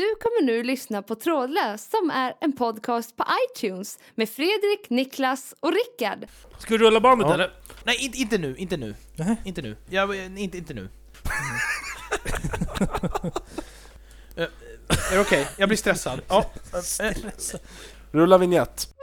Du kommer nu lyssna på Trådlös som är en podcast på iTunes med Fredrik, Niklas och Rickard. Ska du rulla bandet Ja. eller? Nej, inte, inte nu, inte nu. Nej. Inte nu. Jag, inte, inte nu. Eh, är det okej? Jag blir stressad. Ja. eh, eh, Rulla vignett.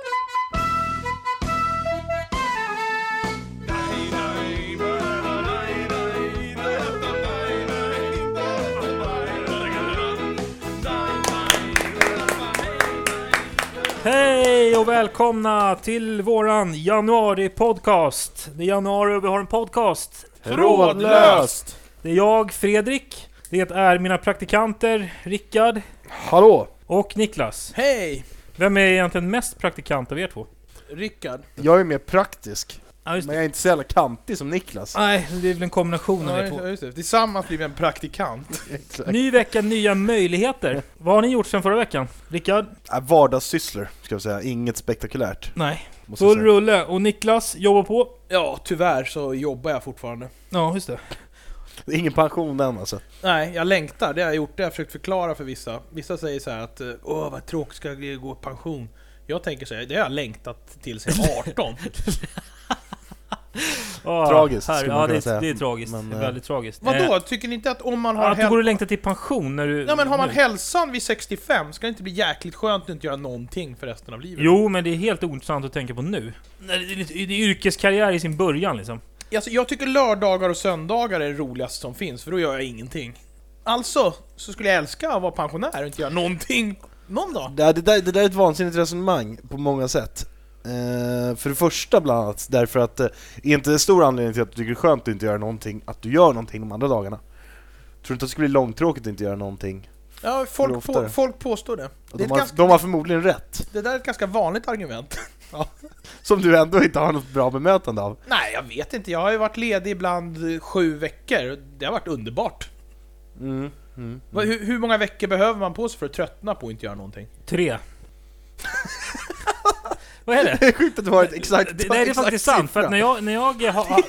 Hej och välkomna till våran januari-podcast. Det är januari och vi har en podcast. Trådlöst! Det är jag, Fredrik. Det är mina praktikanter, Rickard Hallå! och Niklas. Hej! Vem är egentligen mest praktikant av er två? Rickard. Jag är mer praktisk, Ja, just men det. jag är inte så jävla kantig som Niklas. Nej, det är väl en kombination av er två. Ja, just det. Tillsammans blir vi en praktikant. Exakt. Ny vecka, nya möjligheter. Vad har ni gjort sen förra veckan? Rickard? Äh, vardagssysslor, ska jag säga. Inget spektakulärt. Nej. Måste jag Full säga. rulle. Och Niklas jobbar på? Ja, tyvärr så jobbar jag fortfarande. Ja, just det. Det är ingen pension än alltså. Nej, jag längtar. Det har jag gjort. Det har jag försökt förklara för vissa. Vissa säger så här att eh, Åh, vad tråkigt ska jag gå i pension. Jag tänker så här, det har jag längtat till sedan 18. Ah, Tragiskt, här, skulle Ja, man kunna det, är- säga. det är tragiskt. Men, det är eh, väldigt tragiskt. Vadå? Tycker ni inte att om man Eh, har att du går och längtar till pension när du... Ja men har man nu. hälsan vid 65, ska det inte bli jäkligt skönt att inte göra någonting för resten av livet? Jo, men det är helt ointressant att tänka på nu. Nej, är, det är yrkeskarriär i sin början liksom. Alltså, jag tycker lördagar och söndagar är det roligaste som finns, för då gör jag ingenting. Alltså, så skulle jag älska att vara pensionär och inte göra någonting någon dag. Det, det, där, det där är ett vansinnigt resonemang på många sätt. Eh, för det första bland annat därför att eh, är inte en stor anledning till att du tycker det är skönt att inte göra någonting, att du gör någonting de andra dagarna. Tror du inte att det skulle bli långtråkigt att inte göra någonting? Ja, folk, på, folk påstår det. Det, de, har, ganska, de har förmodligen rätt, det där är ett ganska vanligt argument. som du ändå inte har något bra bemötande av. Nej, jag vet inte. Jag har ju varit ledig ibland sju veckor. Det har varit underbart. Mm, mm. Vad- Hur, hur många veckor behöver man på sig för att tröttna på att inte göra någonting? Tre. Vad är det? Det är sjukt att du har ett exakt Det, det är exakt faktiskt sant, för att när jag, när jag har...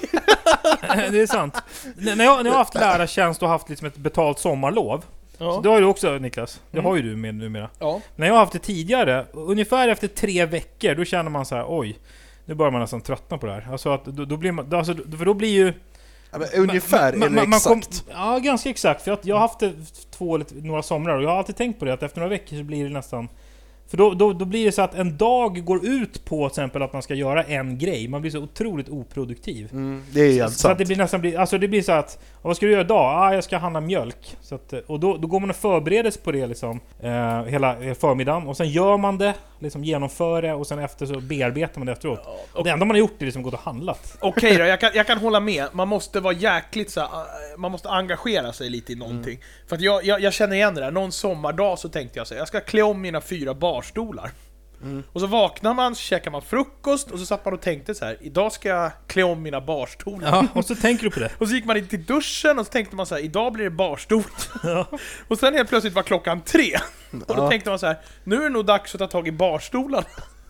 det är sant. När jag, när jag har haft lärartjänst och haft liksom ett betalt sommarlov, så Ja. det har ju du också Niklas, det Mm. har ju du med numera. ja. När jag har haft det tidigare, ungefär efter tre veckor, då känner man så här: oj, nu börjar man nästan tröttna på det här. Alltså att då, då blir man, alltså, för då blir ju... Ja, men ungefär, man, eller man, man kom- exakt? ja, ganska exakt. För att jag har haft det två eller några somrar och jag har alltid tänkt på det att efter några veckor så blir det nästan... För då, då, då blir det så att en dag går ut på till exempel att man ska göra en grej. Man blir så otroligt oproduktiv. Mm, det är helt så sant. att det blir nästan blir, alltså det blir så att, "Ja, vad ska du göra idag? Ah, jag ska handla mjölk. Så att, eh, och då, då går man och förbereder sig på det liksom, eh, hela eh, förmiddagen. Och sen gör man det, liksom genomför det och sen efter så bearbetar man det efteråt. Och det enda man har gjort är liksom gått och handlat. Okej då, jag kan, jag kan hålla med. Man måste vara jäkligt så här, eh, man måste engagera sig lite i någonting. För att jag, jag, jag känner igen det där, någon sommardag så tänkte jag så här, jag ska klä om mina fyra barstolar. Och så vaknar man, så käkar man frukost och så satt man och tänkte så här, idag ska jag klä om mina barstolar. Ja, och så tänker du på det. Och så gick man in till duschen och så tänkte man så här, idag blir det barstol. Ja. Och sen helt plötsligt var klockan tre. Och då Ja. tänkte man så här, nu är det nog dags att ta tag i barstolarna.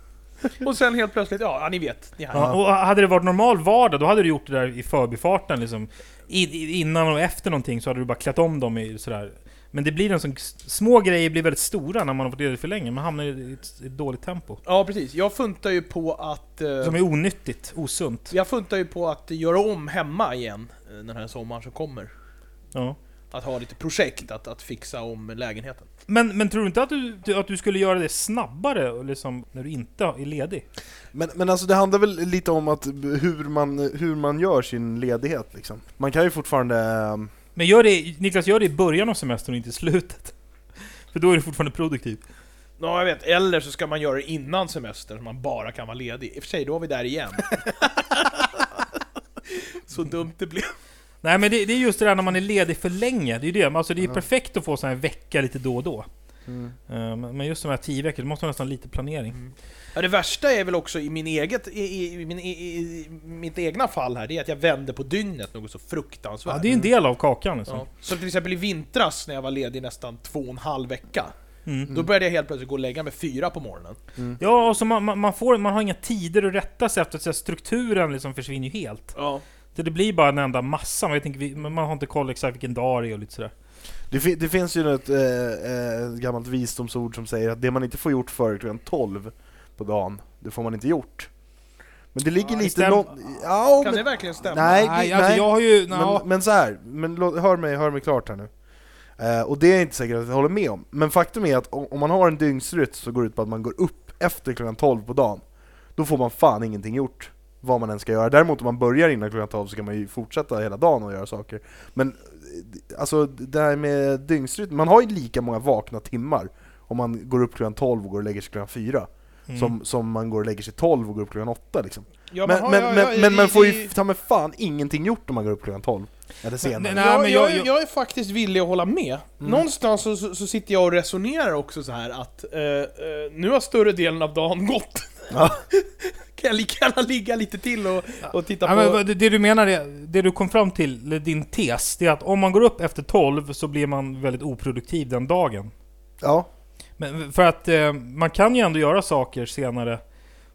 Och sen helt plötsligt, ja, ni vet. Ni. Ja, och hade det varit normal vardag, då hade du gjort det där i förbifarten liksom. I- innan och efter någonting så hade du bara klätt om dem i sådär. Men det blir en sån... Små grejer blir väldigt stora när man har varit ledig för länge. Man hamnar i ett, ett dåligt tempo. Ja, precis. Jag funtar ju på att... eh, Som är onyttigt, osunt. Jag funtar ju på att göra om hemma igen eh, den här sommaren som kommer. Ja. Att ha lite projekt, att, att fixa om lägenheten. Men, men tror du inte att du, att du skulle göra det snabbare och liksom, när du inte är ledig? Men, men alltså det handlar väl lite om att hur man, hur man gör sin ledighet liksom. Man kan ju fortfarande... Men gör det, Niklas, gör det i början av semestern och inte i slutet. För då är du fortfarande produktiv. Ja, jag vet. Eller så ska man göra det innan semestern, så man bara kan vara ledig. I och för sig, då var vi där igen. så dumt det blev. Nej men det, det är just det där när man är ledig för länge, det är ju det. Alltså det är ju perfekt att få så här en vecka lite då och då. Mm. Eh, Men just de här tio veckor, det måste man nästan ha lite planering. Mm. Ja, det värsta är väl också i, min eget, i, i, i, min, i, i mitt egna fall här, det är att jag vänder på dygnet något så fruktansvärt. Ja, det är en del av kakan liksom. Ja. Som till exempel i vintras när jag var ledig nästan två och en halv vecka. Mm. Då började jag helt plötsligt gå och lägga mig fyra på morgonen. Ja, och så man, man, man, får, man har inga tider att rätta sig efter, så strukturen liksom försvinner ju helt. Ja. Så det blir bara en enda massa, man, vet inte, man har inte koll exakt vilken dag det är och lite sådär. Det, fi- det finns ju ett, eh, eh, gammalt visdomsord som säger att det man inte får gjort före klockan 12 på dagen, det får man inte gjort. Men det ligger Ja, det lite nå- ja, Kan men, det verkligen stämma? Nej, Nej, det- alltså nej. jag har ju... men, Ja, men så här, men hör mig, hör mig klart här nu. Eh, och det är inte säkert att jag håller med om. Men faktum är att om, man har en dygnsrytm som går ut på att man går upp efter klockan 12 på dagen, då får man fan ingenting gjort. Vad man än ska göra. Däremot om man börjar innan klockan 12 så kan man ju fortsätta hela dagen och göra saker. Men alltså det här med dygnsrytm, man har ju lika många vakna timmar om man går upp klockan 12 och går och lägger sig klockan 4 mm. som, som man går och lägger sig 12 och går upp klockan 8 liksom. Ja, men, har- men, ja, men, ja, men man får ju ta med fan ingenting gjort om man går upp klockan 12. Eller senare. nej, jag, men jag, jag- jag, är faktiskt villig att hålla med. Mm. Någonstans så, så, så sitter jag och resonerar också så här att eh, eh, nu har större delen av dagen gått. Kan jag lika gärna ligga lite till och, och titta Ja, på... det, det du menar, är, det du kom fram till, din tes, det är att om man går upp efter 12 så blir man väldigt oproduktiv den dagen. Ja, Men för att eh, man kan ju ändå göra saker senare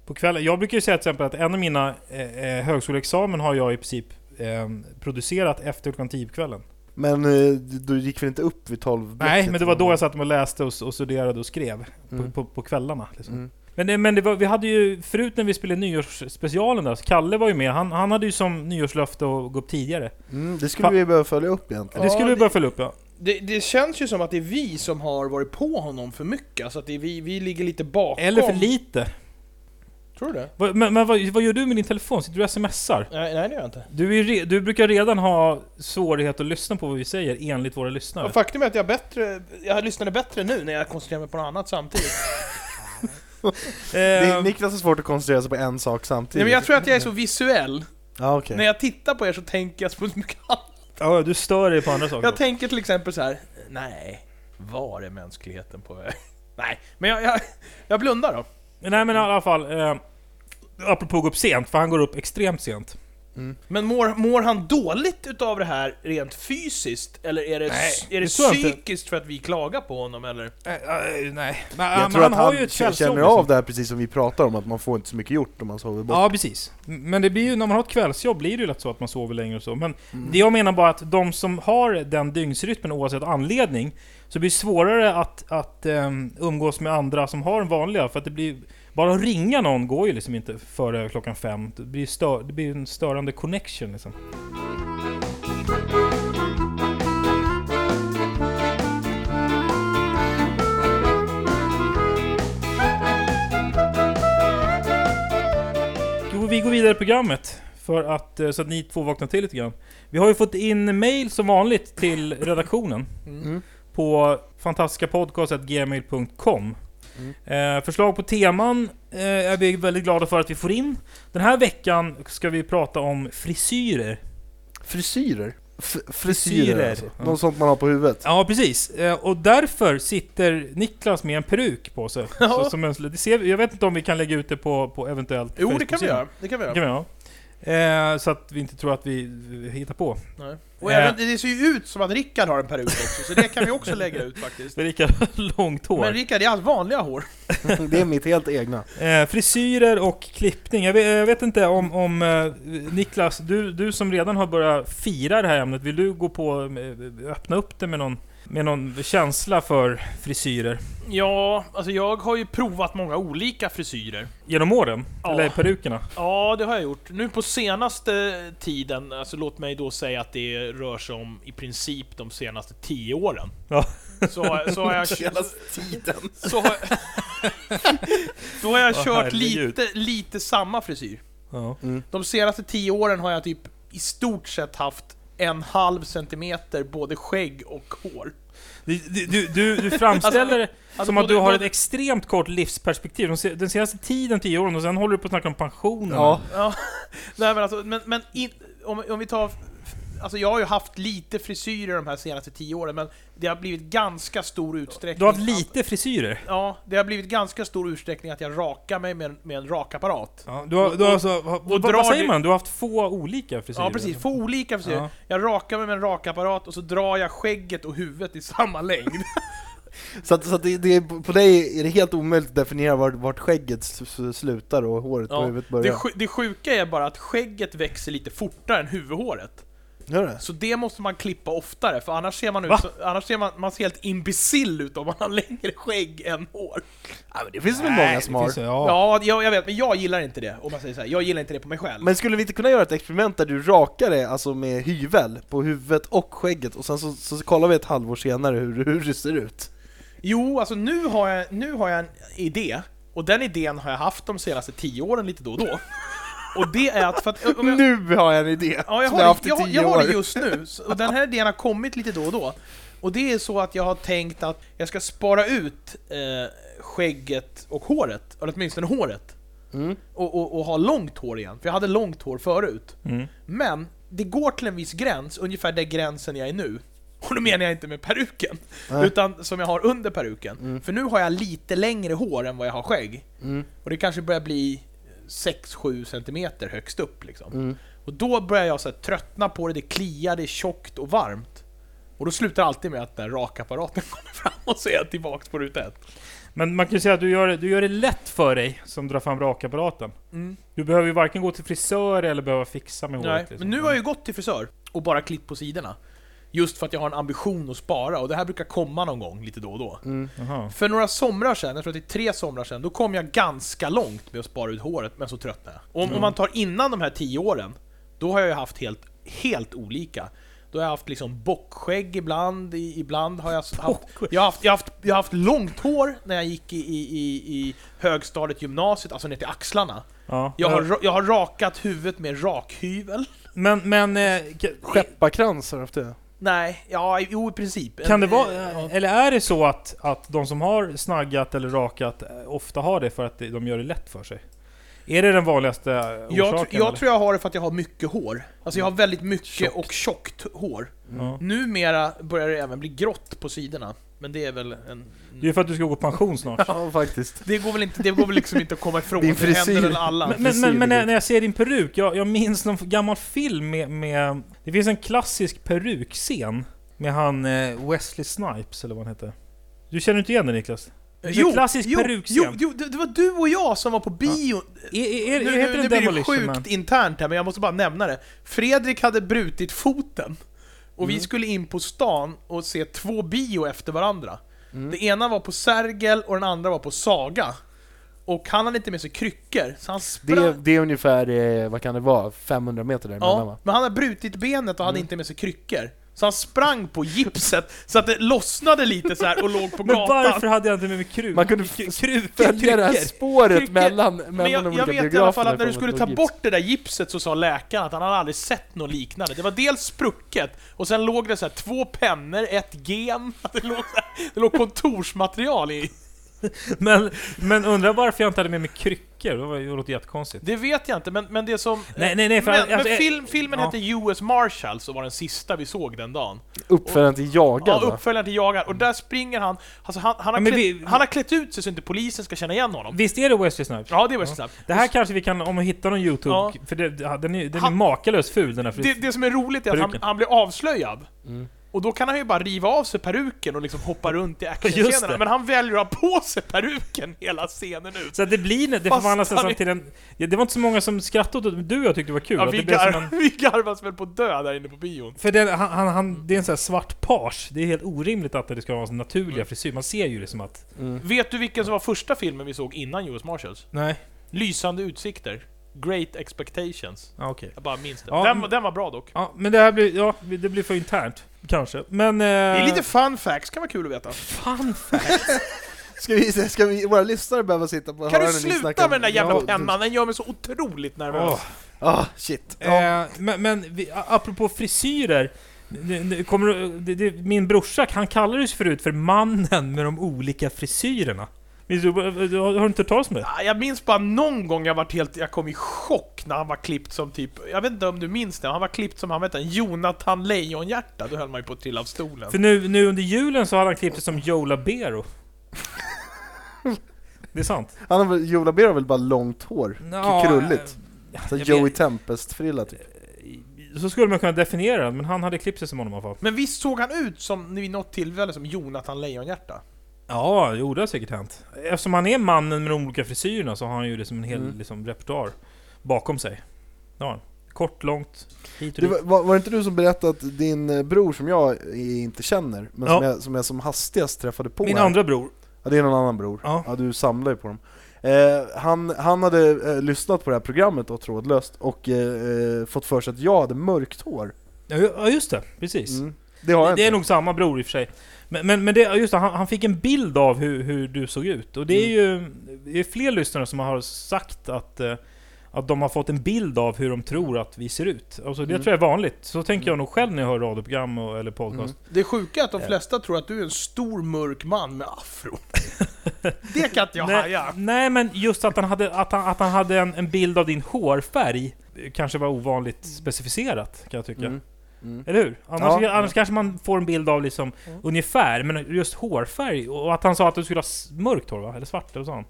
på kvällen. Jag brukar ju säga till exempel att en av mina eh, eh, högskoleexamen har jag i princip eh, producerat efter klockan 10 på kvällen. men eh, du gick väl inte upp vid 12 Nej, men det var då jag satt och läste och, och studerade och skrev. Mm. På, på, på kvällarna. Liksom. Mm. Men, men det var, vi hade ju, förut när vi spelade nyårsspecialen där, så Kalle var ju med. Han, han hade ju som nyårslöfte att gå upp tidigare. Mm, det skulle Fa- vi behöva följa upp egentligen. det skulle Ja, vi börja följa upp ja. Det, det känns ju som att det är vi som har varit på honom för mycket, alltså att det är vi, vi ligger lite bakom. Eller för lite. Tror du det? Vad- Men, men vad, vad gör du med din telefon? Sitter du och smsar? Nej, nej det gör jag inte. Du, re, du brukar redan ha svårighet att lyssna på vad vi säger enligt våra lyssnare. Och faktum är att jag bättre, jag lyssnade bättre nu när jag koncentrerar mig på något annat samtidigt. Det är, Eh, Niklas har svårt att koncentrera sig på en sak samtidigt. Nej, men jag tror att jag är så visuell. Ja, okej. När jag tittar på er så tänker jag så mycket annat. ja, du stör dig på andra saker. Jag tänker till exempel så här. nej, var är mänskligheten på väg? Nej, men jag, jag, jag blundar då. Nej men i alla fall, eh, apropå gå upp sent, för han går upp extremt sent. Men mår, mår han dåligt utav det här rent fysiskt? Eller är det, Nej, är det det psykiskt för att vi klagar på honom eller? Eh, eh, nej. Men, Jag tror att har han ju ett k- kvällsjobb, känner liksom. av det här precis som vi pratar om, att man får inte så mycket gjort om man sover bort. Ja, precis. Men det blir ju, när man har ett kvällsjobb blir det ju lätt så att man sover längre och så. Men det jag menar bara att de som har den dygnsrytmen oavsett anledning, så det blir svårare att, att um, umgås med andra som har den vanliga. För att det blir... Bara att ringa någon går ju liksom inte före klockan fem. Det blir, stör, det blir en störande connection liksom. Jo, vi går vidare i programmet. För att, eh, så att ni två vaknar till lite grann. Vi har ju fått in mail som vanligt till redaktionen. Mm. mm. På fantastiskapodcast.gmail.com Mm. eh, Förslag på teman eh, är vi väldigt glada för att vi får in. Den här veckan ska vi prata om frisyrer. Frisyrer? F- Frisyrer, frisyrer alltså. ja. Något sånt man har på huvudet. Ja, precis. Eh, och därför sitter Niklas med en peruk på sig. Ja. Så, som en, det ser, jag vet inte om vi kan lägga ut det på, på eventuellt Jo, det kan vi göra. Det kan vi Det göra. kan vi göra. Eh, så att vi inte tror att vi hittar på. Nej. Och Eh. även, det ser ju ut som att Rickard har en peruk också, så det kan vi också lägga ut faktiskt. Med lika långt hår. Men Rickard, det är hans vanliga hår. det är mitt helt egna. Eh, frisyrer och klippning. Jag vet, jag vet inte om, om eh, Niklas, du, du som redan har börjat fira det här ämnet, vill du gå på, eh, öppna upp det med någon, med någon känsla för frisyrer? Ja, alltså jag har ju provat många olika frisyrer. Genom åren? Ja. Eller perukerna? Ja, det har jag gjort. Nu på senaste tiden, alltså låt mig då säga att det rör sig om i princip de senaste tio åren. Ja. Så, så har jag... tiden. Så har, då har jag kört herregud. lite, lite samma frisyr. Ja. De senaste tio åren har jag typ i stort sett haft en halv centimeter både skägg och hår. Du, du, du, du framställer det Alltså som att du har ett extremt kort livsperspektiv. Den senaste tiden, tio åren, och sen håller du på att snacka om pensionen. Ja. Ja, nej men alltså, men, men in, om, om vi tar... Alltså jag har ju haft lite frisyrer de här senaste tio åren, men det har blivit ganska stor utsträckning... Du har haft lite frisyrer. Ja, det har blivit ganska stor utsträckning att jag rakar mig med, med en rakapparat. Ja, du har, du har alltså, vad, vad drar säger det- man? Du har haft få olika frisyrer? Ja precis, få olika frisyrer. Ja. Jag rakar mig med en rakapparat och så drar jag skägget och huvudet i samma längd. Så, att, så att det, det, är- på dig är det helt omöjligt att definiera vart, vart skägget slutar och håret på Ja, huvudet Det, börjar. sju- det sjuka är bara att skägget växer lite fortare än huvudhåret. Gör det? Så det måste man klippa oftare, för annars ser man ut Va? så, annars ser man, man ser helt imbecill ut om man har längre skägg än hår. Ja, men det finns väl många som har. Ja. Ja, jag, jag vet, men jag gillar inte det, om man säger så här. Jag gillar inte det på mig själv. Men skulle vi inte kunna göra ett experiment där du rakar det alltså med hyvel på huvudet och skägget och sen så, så kollar vi ett halvår senare hur, hur det ser ut? Jo, alltså nu har, jag, nu har jag en idé, och den idén har jag haft de senaste tio åren lite då och då. Och det är att... För att jag, Nu har jag en idé Ja, jag har, jag haft jag, jag har det just nu, och den här idén har kommit lite då och då. Och det är så att jag har tänkt att jag ska spara ut eh, skägget och håret, eller åtminstone håret. Mm. Och, och, och ha långt hår igen, för jag hade långt hår förut. Mm. Men det går till en viss gräns, ungefär där gränsen jag är nu. Och då menar jag inte med peruken, Nej. utan som jag har under peruken. Mm. För nu har jag lite längre hår än vad jag har skägg. Mm. Och det kanske börjar bli 6-7 centimeter högst upp liksom. Mm. Och då börjar jag så här, tröttna på det, det kliar, det är tjockt och varmt. Och då slutar alltid med att den rakapparaten kommer fram och så är jag tillbaks på ruta ett. Men man kan ju säga att du gör, det- du gör det lätt för dig som drar fram rakapparaten. Mm. Du behöver ju varken gå till frisör eller behöva fixa med håret. Nej, liksom. men nu har jag ju gått till frisör och bara klippt på sidorna. Just för att jag har en ambition att spara, och det här brukar komma någon gång lite då och då. Mm. För några somrar sedan, jag tror att det är tre somrar sedan, då kom jag ganska långt med att spara ut håret, men så tröttnade jag. Om, om man tar innan de här tio åren, då har jag ju haft helt, helt olika. Då har jag haft liksom bockskägg ibland, i, ibland har jag haft... Jag har haft, jag har haft, jag har haft långt hår när jag gick i, i, i, i högstadiet, gymnasiet, alltså ner till axlarna. Ja. Jag har, jag har rakat huvudet med rakhyvel. Men, men... eh, Skepparkrans har du haft det? Nej, ja, jo i princip. Kan det En- vara... Eller är det så att, att de som har snaggat eller rakat eh, ofta har det för att de gör det lätt för sig? Är det den vanligaste eh, Jag, tr- orsaken? jag eller? tror jag har det för att jag har mycket hår. Alltså jag har väldigt mycket Tjockt. och tjockt hår. Ja. Numera börjar det även bli grått på sidorna. Men det är väl en... Det är för att du ska gå i pension snart. Ja, faktiskt. Det går väl, inte, det går väl liksom inte att komma ifrån. Din Det händer frisyr. väl alla. Men, men, men, men när, frisyr. när jag ser din peruk, jag, jag minns någon gammal film med, med... Det finns en klassisk perukscen med han eh, Wesley Snipes, eller vad han heter. Du känner inte igen den Niklas? En klassisk jo, perukscen. jo, jo, det, det var du och jag som var på bio. Är, är, är, nu, nu, nu blir det sjukt Man? internt här, men jag måste bara nämna det. Fredrik hade brutit foten. Och Mm. vi skulle in på stan och se två bio efter varandra. Mm. Det ena var på Sergel och den andra var på Saga. Och han hade inte med sig kryckor, så han sprang... Det, det är ungefär, eh, vad kan det vara, 500 meter däremellan Ja, va? men han hade brutit benet och hade Mm. inte med sig kryckor. Så han sprang på gipset så att det lossnade lite så här och låg på Men gatan. varför hade jag inte med mig kruk? Man kunde Följa det här kryckor. spåret Kryckor. mellan, mellan Men jag, de jag olika vet i alla fall att när du skulle ta gips. bort det där gipset så sa läkaren att han hade aldrig sett något liknande. Det var dels sprucket, och sen låg det så här två pennor, ett gem, det låg, här, det låg kontorsmaterial i. Men, men undrar varför jag inte hade med mig kryckor? Det var- det låter jättekonstigt. Det vet jag inte, men, men det som... Nej, nej, nej, för men, alltså, men film, filmen ja. hette US Marshals och var den sista vi såg den dagen. Uppföljaren till Jagad Ja, va? uppföljaren till Jagad, och där springer han, alltså han, han, har, klätt, vi- han har klätt ut sig så inte polisen ska känna igen honom. Visst är det Wesley Snipes? Ja, det var så snabbt. Det här kanske vi kan, om vi hittar någon YouTube, Ja. för det, den är, den är Han- makalöst ful den här Det, det som är roligt är att han, han blir avslöjad. Mm. Och då kan han ju bara riva av sig peruken och liksom hoppa runt i actionscenerna. Men han väljer att ha på sig peruken hela scenen ut. Så att det blir, det Fast förvandlas nästan är- till en... Ja, det var inte så många som skrattade åt det, men du och jag tyckte det var kul. Ja, vi, det gar som en, vi garvas väl på dö där inne på bion. för det, han, han, han, det är en sån här svart page. Det är helt orimligt att det ska vara en naturliga Mm. frisyr. Man ser ju det som att... Mm. Vet du vilken som var första filmen vi såg innan US Marshals? Nej. Lysande utsikter. Great expectations. Okej. Jag bara minns det. Ja, den, men- den var bra dock. Ja, men det här blir... Ja, det blir för internt. Kanske. Men... Eh, Det är lite fun facts, kan vara kul att veta. Fan Ska vi, ska vi, våra lyssnare behöva sitta på Kan du sluta med den där jävla Ja, pennan? Den gör mig så otroligt nervös. Ah, shit. Eh, men men vi, apropå frisyrer. Det, det, kommer, du- det, det, min brorsa, han kallades förut för mannen med de olika frisyrerna. Minns du, du, har har du inte hört talas om det? Ja, Jag minns bara någon gång jag varit helt, jag kom i chock när han var klippt som typ, jag vet inte om du minns det, han var klippt som, han vet inte, Jonathan Lejonhjärta, då höll man ju på att trilla av stolen. För nu, nu under julen så hade han klippt sig som Joe Labero. Det är sant. Han har väl, Joe Labero har väl bara långt hår? Ja, krulligt. eh, Så Joey Tempest-frilla typ. Så skulle man kunna definiera den, men han hade klippt sig som honom i alla fall. Men visst såg han ut som, vid något tillfälle, som Jonathan Lejonhjärta? Ja, jo det har säkert hänt. Eftersom han är mannen med de olika frisyrerna så har han ju det som en hel Mm. liksom, repertoar bakom sig. Ja. kort, långt, hit och dit. var, var, var det inte du som berättade att din eh, bror som jag inte känner, men Ja. som, jag, som jag som hastigast träffade på Min här. andra bror. Ja, det är någon annan bror. Ja. Ja, du samlar ju på dem. Eh, han, han hade eh, lyssnat på det här programmet då, trådlöst och eh, eh, fått för sig att jag hade mörkt hår. Ja just det, precis. Mm. Det har jag Det är inte. nog samma bror i och för sig. Men, men, men det, just det, han, han fick en bild av hur, hur du såg ut. Och det är ju det är fler lyssnare som har sagt att, eh, att de har fått en bild av hur de tror att vi ser ut. Alltså det Mm. tror jag är vanligt. Så tänker jag nog själv när jag hör radioprogram och, eller podcast. Det sjuka är att de flesta tror att du är en stor mörk man med afro. det kan inte jag haja. nej men just att han hade, att han, att han hade en, en bild av din hårfärg eh, kanske var ovanligt specificerat kan jag tycka. Mm. Mm. Eller hur? Annars, Ja. annars kanske man får en bild av liksom ungefär, men just hårfärg. Och att han sa att du skulle ha mörkt hår va? Eller svart, eller sa han?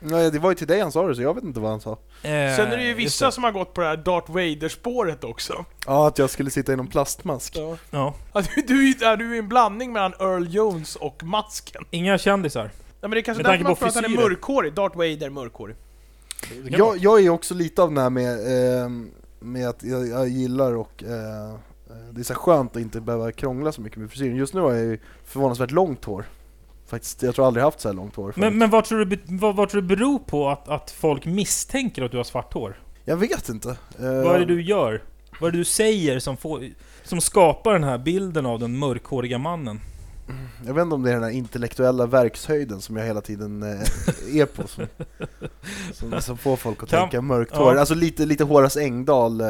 Nej, det var ju till dig han sa det, så jag vet inte vad han sa. Eh, Sen är det ju vissa det. som har gått på det här Darth Vader-spåret också. Ja, att jag skulle sitta i någon plastmask. Ja. Ja. Att du, du, är- du är en blandning mellan Earl Jones och masken. Inga kändisar. Nej, men det är kanske därför man tror att han är mörkhårig. Darth Vader mörkhårig. Jag, jag är också lite av den här med, eh, med att jag, jag gillar och eh, det är så skönt att inte behöva krångla så mycket med frisyren. Just nu har jag ju förvånansvärt långt hår. Faktiskt, jag tror aldrig haft så här långt hår förut. Men, men vad, tror du, vad, vad tror du beror på att, att folk misstänker att du har svart hår? Jag vet inte. Eh, Vad är det du gör? Vad är det du säger som, får, som skapar den här bilden av den mörkhåriga mannen? Jag vet inte om det är den här intellektuella verkshöjden som jag hela tiden eh, är på som, som, som får folk att Kan- tänka mörkt ja. hår. Alltså lite, lite Horace Engdahl eh,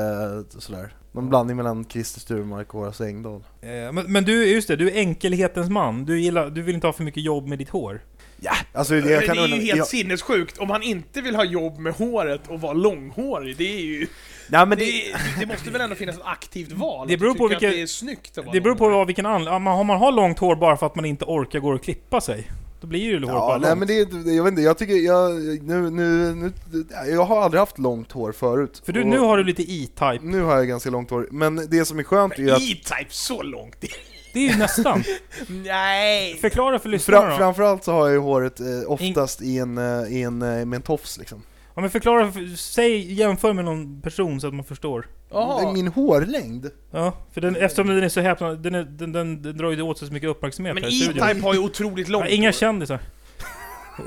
sådär. Någon blandning mellan Christer Sturmark och Horace Engdahl. Eh, men, men du, just det, du är enkelhetens man. Du, gillar, du vill inte ha för mycket jobb med ditt hår. Ja, alltså det, Det, jag kan är ju helt jag, sinnessjukt. Om han inte vill ha jobb med håret och vara långhårig, det är ju... Nej men Det, det, är- det måste väl ändå finnas ett aktivt val? Det beror på Att det är snyggt att vara Det beror på vilken anledning. Om man har långt hår bara för att man inte orkar gå och klippa sig. Då blir ju håret bara ja, nej långt. men det, jag vet inte, jag tycker, jag, nu, nu, nu, jag har aldrig haft långt hår förut. För du, nu har du lite E-Type. nu har jag ganska långt hår, men det som är skönt är ju att E-Type så långt? Det är ju nästan. Nej! Förklara för lyssnarna Fra, då. framförallt så har jag ju håret eh, oftast i en, eh, i en, eh, med en tofs liksom. Ja, men förklara, för, säg, jämför med någon person så att man förstår. Jaha. Min hårlängd? Ja, för den, eftersom den är så häpna, den, är, den, den, den drar ju åt sig så mycket uppmärksamhet Men här i studion. E-Type har ju otroligt långt Ja, inga hår. kändisar.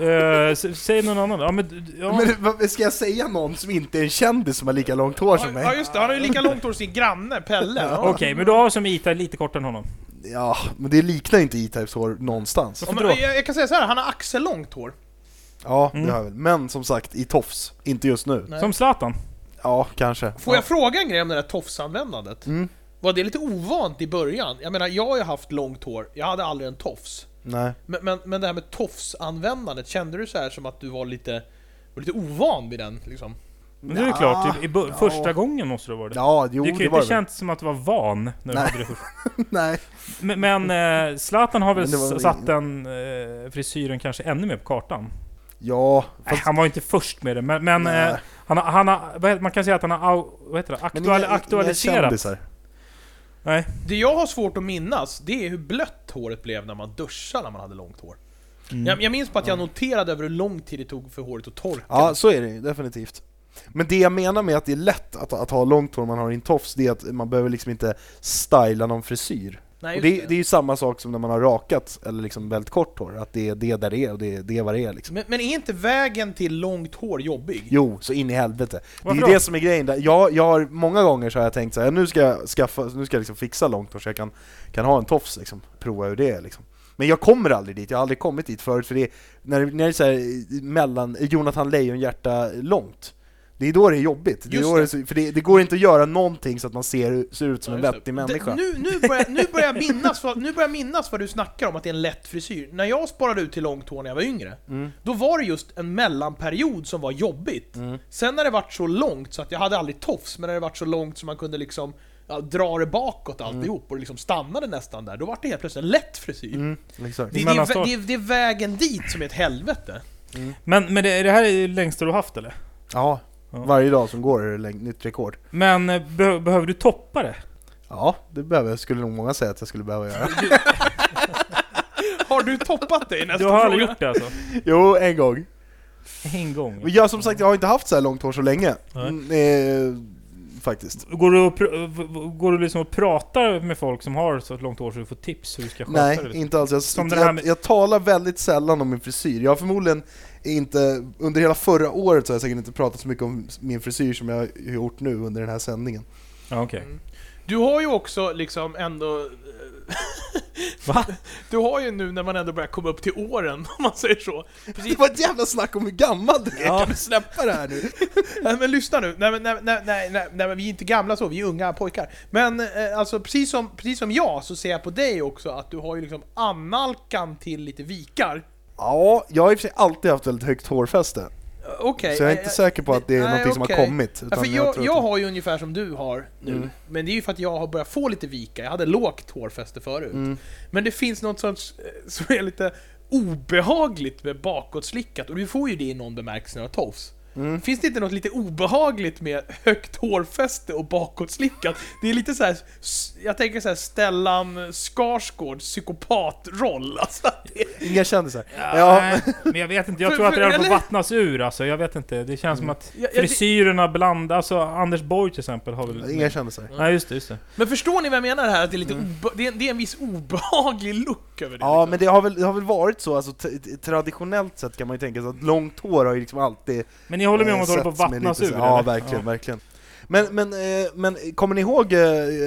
Uh, säg någon annan Ja men, ja. Men vad, ska jag säga någon som inte är en kändis som har lika långt hår som Ja mig? just det, han har ju lika långt hår som sin granne, Pelle. Ja. Okej, men du har som Ita lite kortare än honom. Ja, men det liknar inte E-Types hår någonstans. Ja, men jag, jag kan säga så här, han har axellångt hår. Ja, Mm. det har jag väl. Men som sagt, i tofs. Inte just nu. Nej. Som Zlatan. Ja, kanske. Får jag fråga en grej om det där tofsanvändandet? Mm. Var det lite ovant i början? Jag menar, jag har ju haft långt hår, jag hade aldrig en tofs. Nej. Men, men, men det här med tofsanvändandet, kände du så här som att du var lite, var lite ovan vid den liksom? Men det är ju Nja, klart, i, i bör- ja. första gången måste det vara det. Ja, jo, du kan det ju var inte det väl. som att du var van när du Nej. hade det först. Nej. Men, men eh, Zlatan har väl Men det var- s- satt den eh, frisyren kanske ännu mer på kartan? Ja, Nej, fast... han var inte först med det, men, men Nej. eh, han, han har, vad heter, man kan säga att han har, vad heter det, aktual, inga- inga aktualiserat. kändisar. Nej. Det jag har svårt att minnas, det är hur blött håret blev när man duschade när man hade långt hår. Mm. Jag, jag minns på att jag noterade över hur lång tid det tog för håret att torka. Ja, så är det definitivt. Men det jag menar med att det är lätt att, att ha långt hår om man har en tofs, det är att man behöver liksom inte styla någon frisyr. Nej, just det, det är ju samma sak som när man har rakat, eller liksom väldigt kort hår, att det är det där det är och det är, det är vad det är liksom. Men, men är inte vägen till långt hår jobbig? Jo, så in i helvete. Det är Varför ju då? det som är grejen där. Jag, jag har, många gånger så har jag tänkt så här, nu ska jag skaffa, nu ska jag liksom fixa långt hår så jag kan, kan ha en tofs liksom, prova hur det är liksom. Men jag kommer aldrig dit, jag har aldrig kommit dit förut för det är, när, när det är så här, mellan Jonathan Lejonhjärta långt, det är då det är jobbigt. Det är då det. det. är för det, det går inte att göra någonting så att man ser, ser ut som Ja, en vettig människa. Nu, nu, börjar, nu, börjar jag minnas vad, nu börjar jag minnas vad du snackar om, att det är en lätt frisyr. När jag sparade ut till långt hår när jag var yngre, Mm. då var det just en mellanperiod som var jobbigt. Mm. Sen när det vart så långt så att jag hade aldrig tofs, men när det vart så långt så man kunde liksom ja, dra det bakåt alltihop och det liksom stannade nästan där, då vart det helt plötsligt en lätt frisyr. Mm, exakt. Det, det, är, det, är, det är vägen dit som är ett helvete. Men, men det, det här är det längsta du har haft eller? Ja, Ja. varje dag som går är det nytt rekord. Men eh, be, behöver du toppa det? Ja, det behöver, skulle nog många säga att jag skulle behöva göra. Har du toppat dig nästa Du har aldrig gjort det alltså? jo, en gång. En gång? Men jag som sagt, jag har inte haft så här långt hår så länge. Nej. Mm, eh, faktiskt. Går du, och går du liksom och pratar med folk som har så långt hår så du får tips hur du ska sköta Nej, det? Liksom? inte alls. Jag, Som jag, med- jag talar väldigt sällan om min frisyr. Jag har förmodligen inte, under hela förra året så har jag säkert inte pratat så mycket om min frisyr som jag har gjort nu under den här sändningen. Ja, okej. Du har ju också liksom ändå... Va? Du har ju nu när man ändå börjar komma upp till åren, om man säger så. Precis. Det var ett jävla snack om hur gammal du är, Ja. kan du släppa det här nu? Nej men lyssna nu, nej, men- nej, nej, nej, nej, nej men vi är inte gamla så, vi är unga pojkar. Men eh, alltså precis som, precis som jag så ser jag på dig också att du har ju liksom analkan till lite vikar. Ja, jag har i och för sig alltid haft väldigt högt hårfäste. Okej. Så jag är inte eh, säker på att det är nej, någonting som okej. har kommit. Ja, för jag, jag att- har ju ungefär som du har nu, Mm. men det är ju för att jag har börjat få lite vika, jag hade lågt hårfäste förut. Mm. Men det finns något sorts, eh, som är lite obehagligt med bakåtslickat, och du får ju det i någon bemärkelse när du har tofs. Mm. Finns det inte något lite obehagligt med högt hårfäste och bakåtslickat? Det är lite så här, jag tänker så här Stellan Skarsgård psykopatroll. Alltså, det, Inga kändisar. Ja, Ja, men jag vet inte, jag För- tror att det för- där får eller- vattnas ur alltså. Jag vet inte, det känns som att frisyrerna blandas. Alltså Anders Borg till exempel har väl... inga kändisar. Nej just det, just det. men förstår ni vad jag menar här? Att det är lite obe, det, är, det är en viss obehaglig look över det. Ja, liksom. men det har väl, det har väl varit så, alltså, traditionellt sett kan man ju tänka sig att långt hår har ju liksom alltid Men ni håller med om att det håller på att vattnas ur? Ja, eller? verkligen, verkligen. Men, men, eh, men kommer ni ihåg eh,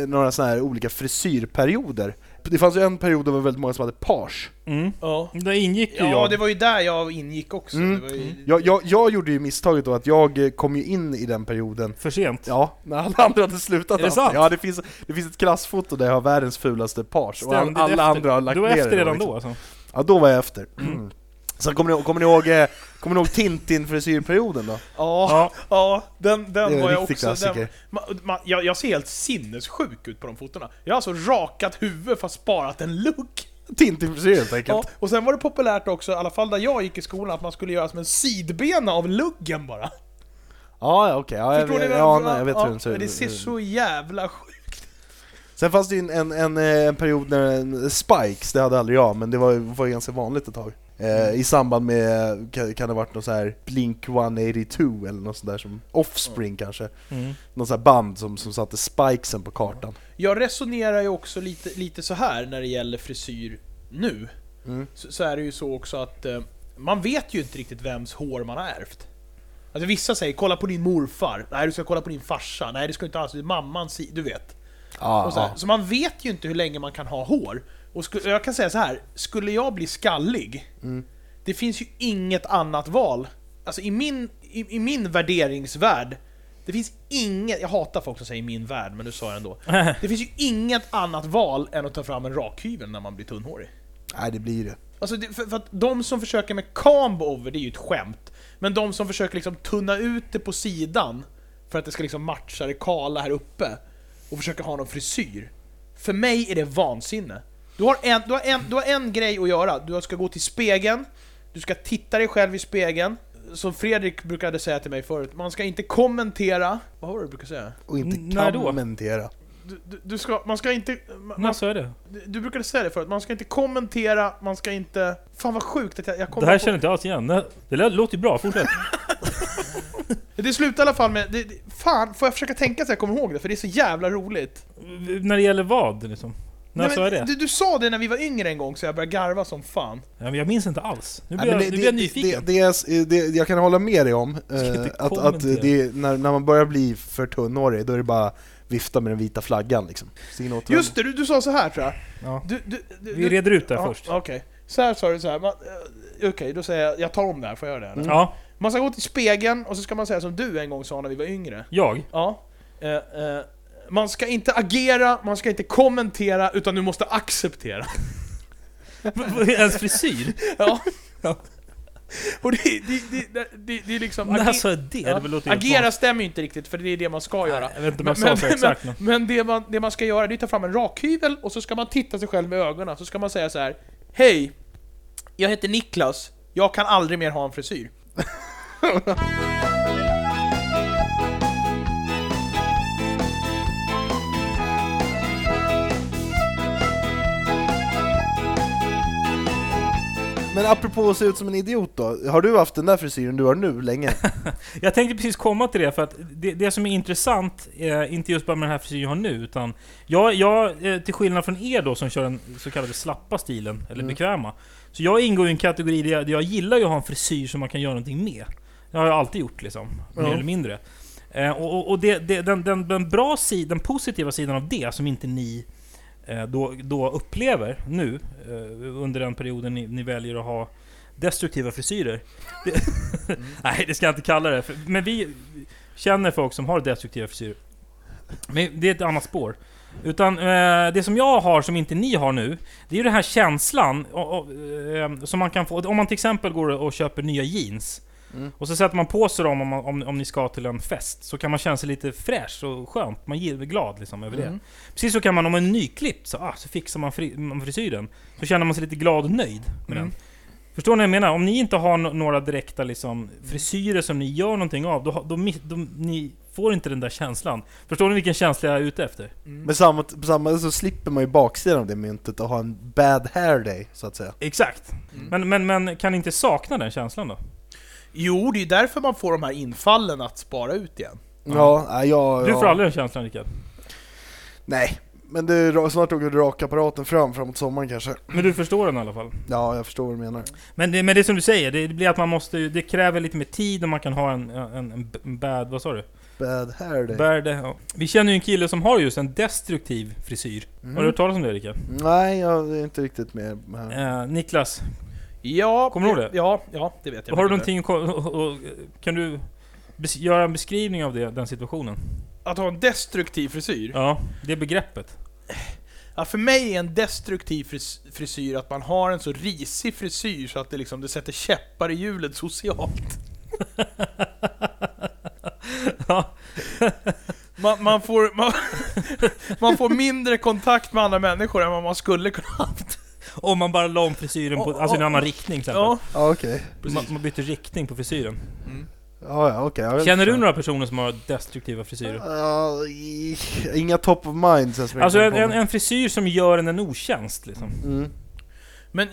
några sådana här olika frisyrperioder? Det fanns ju en period då det var väldigt många som hade page. Mm. Ja. Där ingick ju Ja, jag. det var ju där jag ingick också. Mm. Det var ju, Jag, jag, jag gjorde ju misstaget då att jag eh, kom ju in i den perioden För sent. Ja, när alla andra hade slutat Är det sant? Ja, det finns, det finns ett klassfoto där jag har världens fulaste page och alla efter. andra har lagt Du var ner efter det redan liksom. då alltså? Ja, då var jag efter. Sen kommer ni, kommer ni ihåg, eh, kommer ni ihåg Tintin-frisyrperioden då? ja, Ja. ja, den, den var jag också... Den, man, man, jag, jag ser helt sinnessjuk ut på de fotona. Jag har alltså rakat huvud fast sparat en look. Tintin-frisyr helt enkelt. Ja, och sen var det populärt också, i alla fall där jag gick i skolan, att man skulle göra som en sidbena av luggen bara. Ja, ja okej. Ja, jag, Förstår ni vet- vad ja, jag nej, jag vet ja, hur den ser men Det ut. ser så jävla sjukt Sen fanns det ju en, en, en, eh, en period när en, Spikes, det hade aldrig jag, men det var, var ganska vanligt ett tag. Eh, I samband med, kan, kan det ha varit något så här Blink 182 eller något sånt där som Offspring kanske. Mm. Något sånt band som, som satte spikesen på kartan. Jag resonerar ju också lite, lite så här när det gäller frisyr nu. Mm. Så, så är det ju så också att eh, man vet ju inte riktigt vems hår man har ärvt. Alltså vissa säger 'kolla på din morfar' Nej du ska kolla på din farsa, nej det ska du inte alls, det är mammans du vet. Och så, ja. så man vet ju inte hur länge man kan ha hår. Och sku- jag kan säga så här, skulle jag bli skallig, Mm. det finns ju inget annat val. Alltså i min, i, i min värderingsvärld, det finns inget, jag hatar folk som säger min värld, men nu sa jag ändå. Det finns ju inget annat val än att ta fram en rakhyvel när man blir tunnhårig. Nej, det blir det. Alltså det, för, för att de som försöker med comb over, det är ju ett skämt. Men de som försöker liksom tunna ut det på sidan, för att det ska liksom matcha det kala här uppe, och försöka ha någon frisyr. För mig är det vansinne. Du har en, du har en, du har en grej att göra, du ska gå till spegeln, du ska titta dig själv i spegeln, som Fredrik brukade säga till mig förut, man ska inte kommentera... Vad var det du brukade säga? Och inte N- när då? kommentera. Du, du, du ska, man ska inte... Man, När sa jag det? du, du brukade säga det förut, man ska inte kommentera, man ska inte... Fan vad sjukt att jag, jag kom Det här på- känner inte jag alls igen. Det, det lät- låter ju bra, fortsätt. Det slutar i alla fall med... Det, det, fan, får jag försöka tänka så jag kommer ihåg det? För det är så jävla roligt. när det gäller vad liksom? När Nej, sa men jag det? Du, du sa det när vi var yngre en gång, så jag började garva som fan. Ja, men jag minns inte alls. Nu Nej, blir men jag, det, nu blir jag det, nyfiken. det, det, är, det, jag kan hålla med dig om eh, att, att det, är- när, när man börjar bli för tunnhårig, då är det bara vifta med den vita flaggan liksom. Just det, du, du sa så här tror jag. Ja. Du, du, du, Vi reder ut det ja, först. Okej. Så här sa du så här. eh, Okej, då säger jag, jag tar om det här, får jag göra det? eller? Ja, Man ska gå till spegeln, och så ska man säga som du en gång sa när vi var yngre. jag. Ja. Eh, eh, man ska inte agera, man ska inte kommentera, utan du måste acceptera. Ens frisyr? Ja. Ja. Och det, det, det, det, det, är liksom... När age- sa jag det? ja, det agera stämmer ju inte riktigt, för det är det man ska göra. Jag vet inte Men- men- exakt. Men, Men det man, det man ska göra, det är att ta fram en rakhyvel, och så ska man titta sig själv i ögonen, så ska man säga så här. Hej! Jag heter Niklas, jag kan aldrig mer ha en frisyr. Men apropå att se ut som en idiot då, har du haft den där frisyren du har nu länge? Jag tänkte precis komma till det, för att det, det som är intressant, eh, inte just bara med den här frisyren jag har nu, utan jag, jag eh, till skillnad från er då som kör den så kallade slappa stilen, eller Mm. bekväma. Så jag ingår i en kategori där jag, där jag gillar ju att ha en frisyr som man kan göra någonting med. Det har jag alltid gjort liksom, mer Ja. eller mindre. Eh, och och, det, det, den, den, den bra sidan, den positiva sidan av det, som inte ni då, då upplever nu, eh, under den perioden ni, ni väljer att ha destruktiva frisyrer. Det, Nej, det ska jag inte kalla det. Men vi känner folk som har destruktiva frisyrer. Men det är ett annat spår. Utan eh, det som jag har som inte ni har nu, det är ju den här känslan och, och, eh, som man kan få. Om man till exempel går och köper nya jeans. Mm. Och så sätter man på sig dem om, man, om, om ni ska till en fest. Så kan man känna sig lite fräsch och skönt. Man är glad liksom över det. Mm. Precis så kan man om man är nyklippt, så, ah, så fixar man, fri, man frisyren. Så känner man sig lite glad och nöjd med Mm. den. Förstår ni vad jag menar? Om ni inte har no- några direkta liksom, frisyrer som ni gör någonting av, då, då, då, ni får inte den där känslan. Förstår ni vilken känsla jag är ute efter? Men samma, på samma så slipper man ju baksidan av det myntet och ha en bad hair day, så att säga. Exakt. Mm. Men, men, men kan ni inte sakna den känslan då? Jo, det är därför man får de här infallen att spara ut igen. Ja, nej, jag... Du ja. får aldrig den känslan Rickard. Nej, men det snart åker rakapparaten fram framåt sommaren kanske. Men du förstår den i alla fall. Ja, jag förstår vad du menar. Men det, men det är som du säger, det blir att man måste, det kräver lite mer tid och man kan ha en, en, en bad, vad sa du? Bad hair day. Bad, ja. Vi känner ju en kille som har just en destruktiv frisyr. Mm. Har du hört talas om det Rickard? Nej, jag är inte riktigt med här. Eh, Niklas, Ja, Kommer du ihåg det? Ja, ja, det vet jag. har du någonting, kan du göra en beskrivning av det, den situationen? Att ha en destruktiv frisyr? Ja, det begreppet. Ja, för mig är en destruktiv fris frisyr att man har en så risig frisyr så att det liksom det sätter käppar i hjulet socialt. Ja. Man, man, får, man, man får mindre kontakt med andra människor än vad man skulle kunna haft. Om man bara la om frisyren på, alltså i en annan riktning till exempel. Ja, Ja, okej. Man, man byter riktning på frisyren. Ja, ja, okej. jag vet Känner du inte. några personer som har destruktiva frisyrer? Ja, i- inga top of mind Alltså en, på en, en frisyr som gör en en otjänst liksom. Mm. Men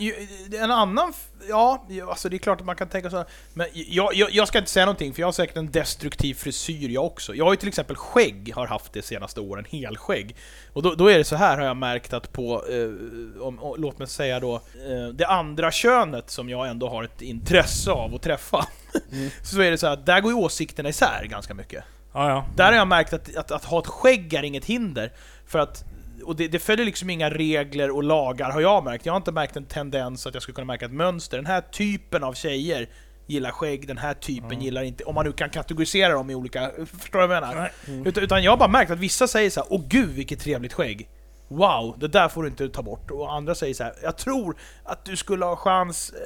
en annan... Ja, alltså det är klart att man kan tänka så. Men jag, jag, jag ska inte säga någonting, för jag har säkert en destruktiv frisyr jag också. Jag har ju till exempel skägg, har haft det senaste åren, helskägg. Och då, då är det så här har jag märkt att på, eh, om, låt mig säga då, eh, det andra könet som jag ändå har ett intresse av att träffa. Mm. så är det så här, där går ju åsikterna isär ganska mycket. Ja, ja. Där har jag märkt att, att, att ha ett skägg är inget hinder. För att, och det, det följer liksom inga regler och lagar har jag märkt. Jag har inte märkt en tendens att jag skulle kunna märka ett mönster. Den här typen av tjejer gillar skägg, den här typen gillar inte... Om man nu kan kategorisera dem i olika... Förstår du vad jag menar? Nej. Utan, utan jag har bara märkt att vissa säger så här: åh gud vilket trevligt skägg. Wow, det där får du inte ta bort. Och andra säger så här: jag tror att du skulle ha chans eh,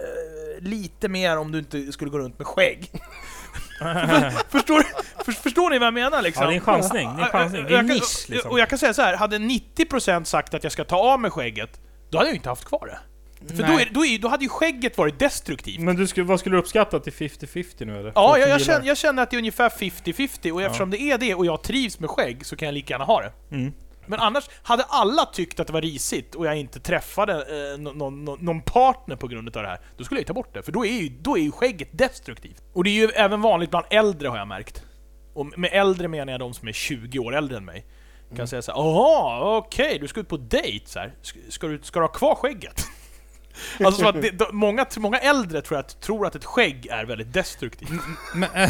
lite mer om du inte skulle gå runt med skägg. förstår, för, förstår ni vad jag menar liksom? Ja, det är en chansning. Det är en chansning. Det är en nisch liksom. Och jag kan säga så här, hade 90% sagt att jag ska ta av mig skägget, då hade jag ju inte haft kvar det. För då, är, då, är, då hade ju skägget varit destruktivt. Men du skulle, vad skulle du uppskatta till 50-50 nu eller? Ja, jag, jag, känner, jag känner att det är ungefär 50-50 och eftersom det är det och jag trivs med skägg så kan jag lika gärna ha det. Mm. Men annars, hade alla tyckt att det var risigt och jag inte träffade eh, nå- nå- nå- någon partner på grund av det här, då skulle jag ju ta bort det. För då är ju, då är ju skägget destruktivt. Och det är ju även vanligt bland äldre har jag märkt. Och med äldre menar jag de som är 20 år äldre än mig. Kan säga såhär, jaha, okej, du ska ut på dejt så här. Ska, ska, du, ska du ha kvar skägget? Alltså så att det, de, många, många äldre tror, att, tror att ett skägg är väldigt destruktivt. Men,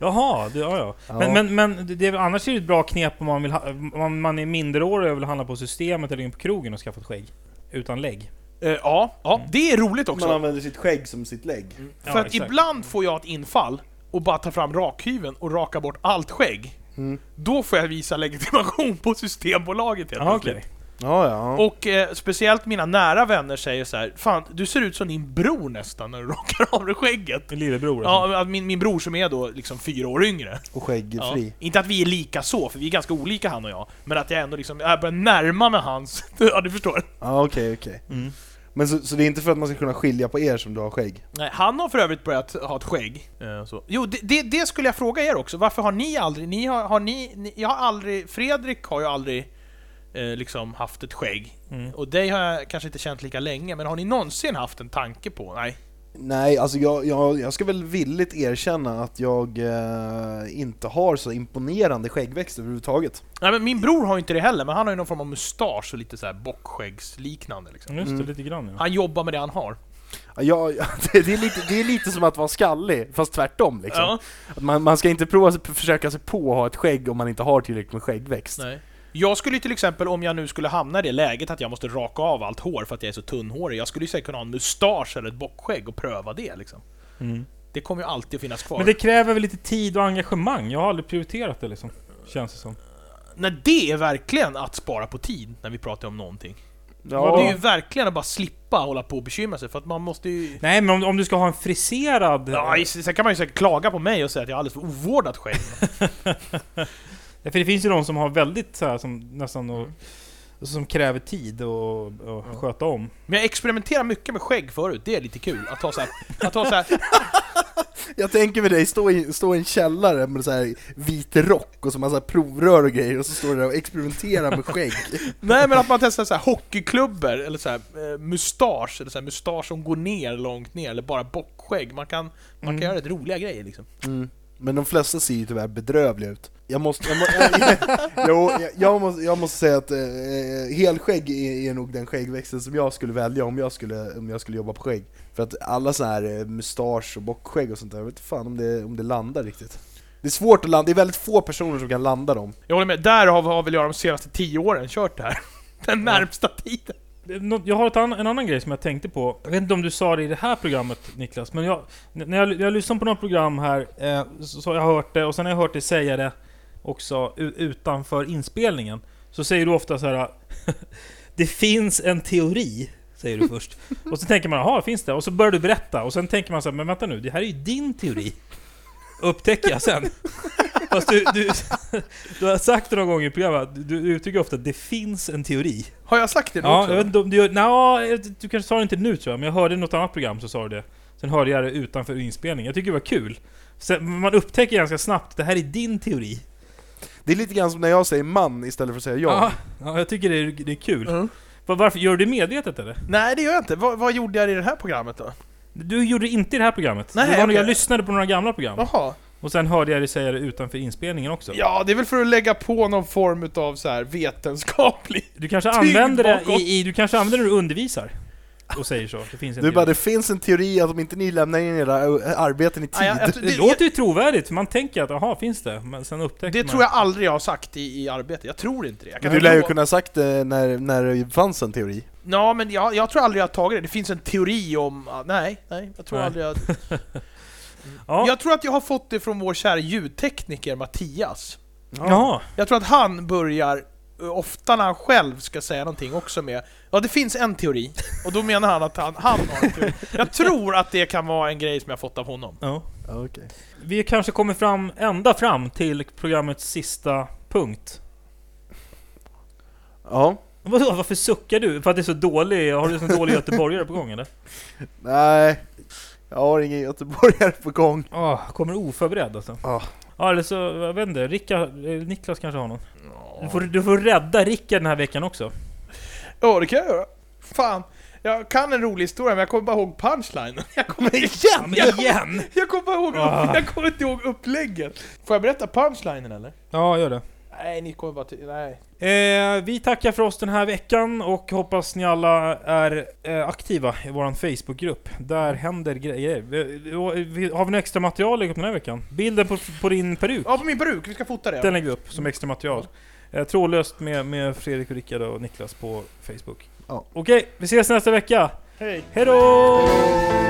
Jaha, det, ja, ja. Ja. Men, men, men det, det, annars är det ett bra knep om man, vill ha, om man är minderårig och vill handla på systemet eller in på krogen och skaffa ett skägg. Utan lägg. Eh, ja, ja, det är roligt också. Man använder sitt skägg som sitt lägg. Ja, För att exakt. ibland får jag ett infall och bara ta fram rakhyveln och raka bort allt skägg. Mm. Då får jag visa legitimation på Systembolaget helt Jaha, plötsligt. okej. Ja, ja. Och eh, speciellt mina nära vänner säger så här: Fan, du ser ut som din bror nästan när du rakar av dig skägget. Min lillebror alltså. Ja, min, min bror som är då liksom fyra år yngre. Och skäggfri. Ja. Inte att vi är lika så, för vi är ganska olika han och jag. Men att jag ändå liksom, jag börjar närma mig hans. ja, du förstår. Ja, okej, okej. Mm. Men så, så det är inte för att man ska kunna skilja på er som du har skägg? Nej, han har för övrigt börjat ha ett skägg. Eh, så. Jo, det, det, det skulle jag fråga er också. Varför har ni aldrig... Ni har, har ni, ni... Jag har aldrig... Fredrik har ju aldrig eh, liksom haft ett skägg. Mm. Och det har jag kanske inte känt lika länge, men har ni någonsin haft en tanke på? Nej. Nej, alltså jag, jag, jag ska väl villigt erkänna att jag eh, inte har så imponerande skäggväxt överhuvudtaget. Nej men min bror har ju inte det heller, men han har ju någon form av mustasch och lite så här bockskäggsliknande liksom. Just det, Mm. lite grann ja. Han jobbar med det han har. Ja, det, är lite, det är lite som att vara skallig, fast tvärtom liksom. Ja. Man, man ska inte prova, försöka sig på att ha ett skägg om man inte har tillräckligt med skäggväxt. Nej. Jag skulle ju till exempel, om jag nu skulle hamna i det läget att jag måste raka av allt hår för att jag är så tunnhårig, jag skulle ju säkert kunna ha en mustasch eller ett bockskägg och pröva det liksom. Mm. Det kommer ju alltid att finnas kvar. Men det kräver väl lite tid och engagemang? Jag har aldrig prioriterat det liksom. Känns det som. Nej, det är verkligen att spara på tid när vi pratar om någonting. Ja, Det är ju verkligen att bara slippa hålla på och bekymra sig, för att man måste ju... Nej men om, om du ska ha en friserad... Ja, sen kan man ju säkert klaga på mig och säga att jag har alldeles för ovårdat skägg. Ja, för det finns ju de som har väldigt så här, som nästan och, Mm. som kräver tid och, och sköta om. Men jag experimenterar mycket med skägg förut, det är lite kul. Att ha så här, att ha så här, Jag tänker med dig stå i, stå i en källare med så här vit rock och så massa provrör och grejer och så står du där och experimenterar med skägg. Nej men att man testar så här hockeyklubbor, eller så här, eh, mustasch, eller så här, mustasch som går ner långt ner, eller bara bockskägg. Man kan, man Mm. kan göra rätt roliga grejer liksom. Mm. Men de flesta ser ju tyvärr bedrövliga ut. Jag måste, jag, må, jag, jo, jag, jag, måste, jag måste säga att eh, helskägg är, är nog den skäggväxten som jag skulle välja om jag skulle, om jag skulle jobba på skägg. För att alla så här eh, mustasch och bockskägg och sånt där, jag vet inte fan om det, om det landar riktigt. Det är svårt att landa, det är väldigt få personer som kan landa dem. Jag håller med, där har, har väl jag de senaste tio åren kört det här. Den närmsta tiden. Jag har ett an, en annan grej som jag tänkte på. Jag vet inte om du sa det i det här programmet Niklas, men jag, när jag, jag lyssnar på något program här eh, så, så har jag hört det, och sen har jag hört dig säga det också utanför inspelningen. Så säger du ofta så här. Det finns en teori, säger du först. Och så tänker man, jaha, finns det? Och så börjar du berätta, och sen tänker man så här, men vänta nu, det här är ju din teori. Upptäcker jag sen. Fast du, du, du har sagt det någon gång i programmet, du, du uttrycker ofta att det finns en teori. Har jag sagt det nu Ja, också? jag vet inte om du. Nja, du kanske sa det inte nu tror jag, men jag hörde i något annat program så sa du det. Sen hörde jag det utanför inspelningen. Jag tycker det var kul. Sen, man upptäcker ganska snabbt, det här är din teori. Det är lite grann som när jag säger man istället för att säga jag. Ja, ja jag tycker det är, det är kul. Mm. Va- Varför? Gör du det medvetet eller? Nej det gör jag inte. Vad, vad gjorde jag i det här programmet då? Du gjorde det inte i det här programmet. Nej, det var när jag lyssnade på några gamla program. Jaha. Och sen hörde jag dig säga det utanför inspelningen också. Ja, det är väl för att lägga på någon form utav så här vetenskaplig... Du kanske använder det i, i, du kanske använder det när du undervisar. Och säger så. Det finns en Du bara, teori. det finns en teori att om inte ni lämnar in era arbeten i tid, Ja, jag- jag- det, det- låter ju trovärdigt, för man tänker att jaha, finns det? Men sen upptäcker Det man... tror jag aldrig jag har sagt i, i arbete. Jag tror inte det. Men du lär ju kunna ha sagt det när, när det fanns en teori. Ja, men jag, jag tror aldrig jag har tagit det. Det finns en teori om... ah, Nej, nej. Jag tror Nej. aldrig jag... Ja. Jag tror att jag har fått det från vår kära ljudtekniker Mattias. Jaha. Jag tror att han börjar ofta när han själv ska säga någonting också med Ja, det finns en teori. Och då menar han att han, han har en teori. Jag tror att det kan vara en grej som jag fått av honom. Ja. Okej. Vi kanske kommer fram ända fram till programmets sista punkt. Ja. Vadå, varför suckar du? För att det är så dålig... Har du så dålig göteborgare på gång eller? Nej, jag har ingen göteborgare på gång. Oh, kommer oförberedd alltså. Ja. Ja, eller så, jag vet inte. Rickard, eh, Niklas kanske har någon. Du får, du får rädda Rickard den här veckan också. Ja, det kan jag göra. Fan. Jag kan en rolig historia, men jag kommer bara ihåg punchlinen. Jag kommer igen! Ja, men igen! Jag kommer bara ihåg, Ah. jag kommer inte ihåg upplägget. Får jag berätta punchlinen eller? Ja, gör det. Nej, ni kommer bara till... Nej. Eh, vi tackar för oss den här veckan och hoppas ni alla är eh, aktiva i vår Facebookgrupp. Där händer grejer. Eh, vi- Har vi något extra material lägga upp den här veckan? Bilden på, på din peruk, Ja, på min peruk. Vi ska fota det. den lägger vi upp som extra material. Eh, trådlöst med, med Fredrik och Rickard och Niklas på Facebook. Ja. Okej, vi ses nästa vecka. Hej. Hejdå!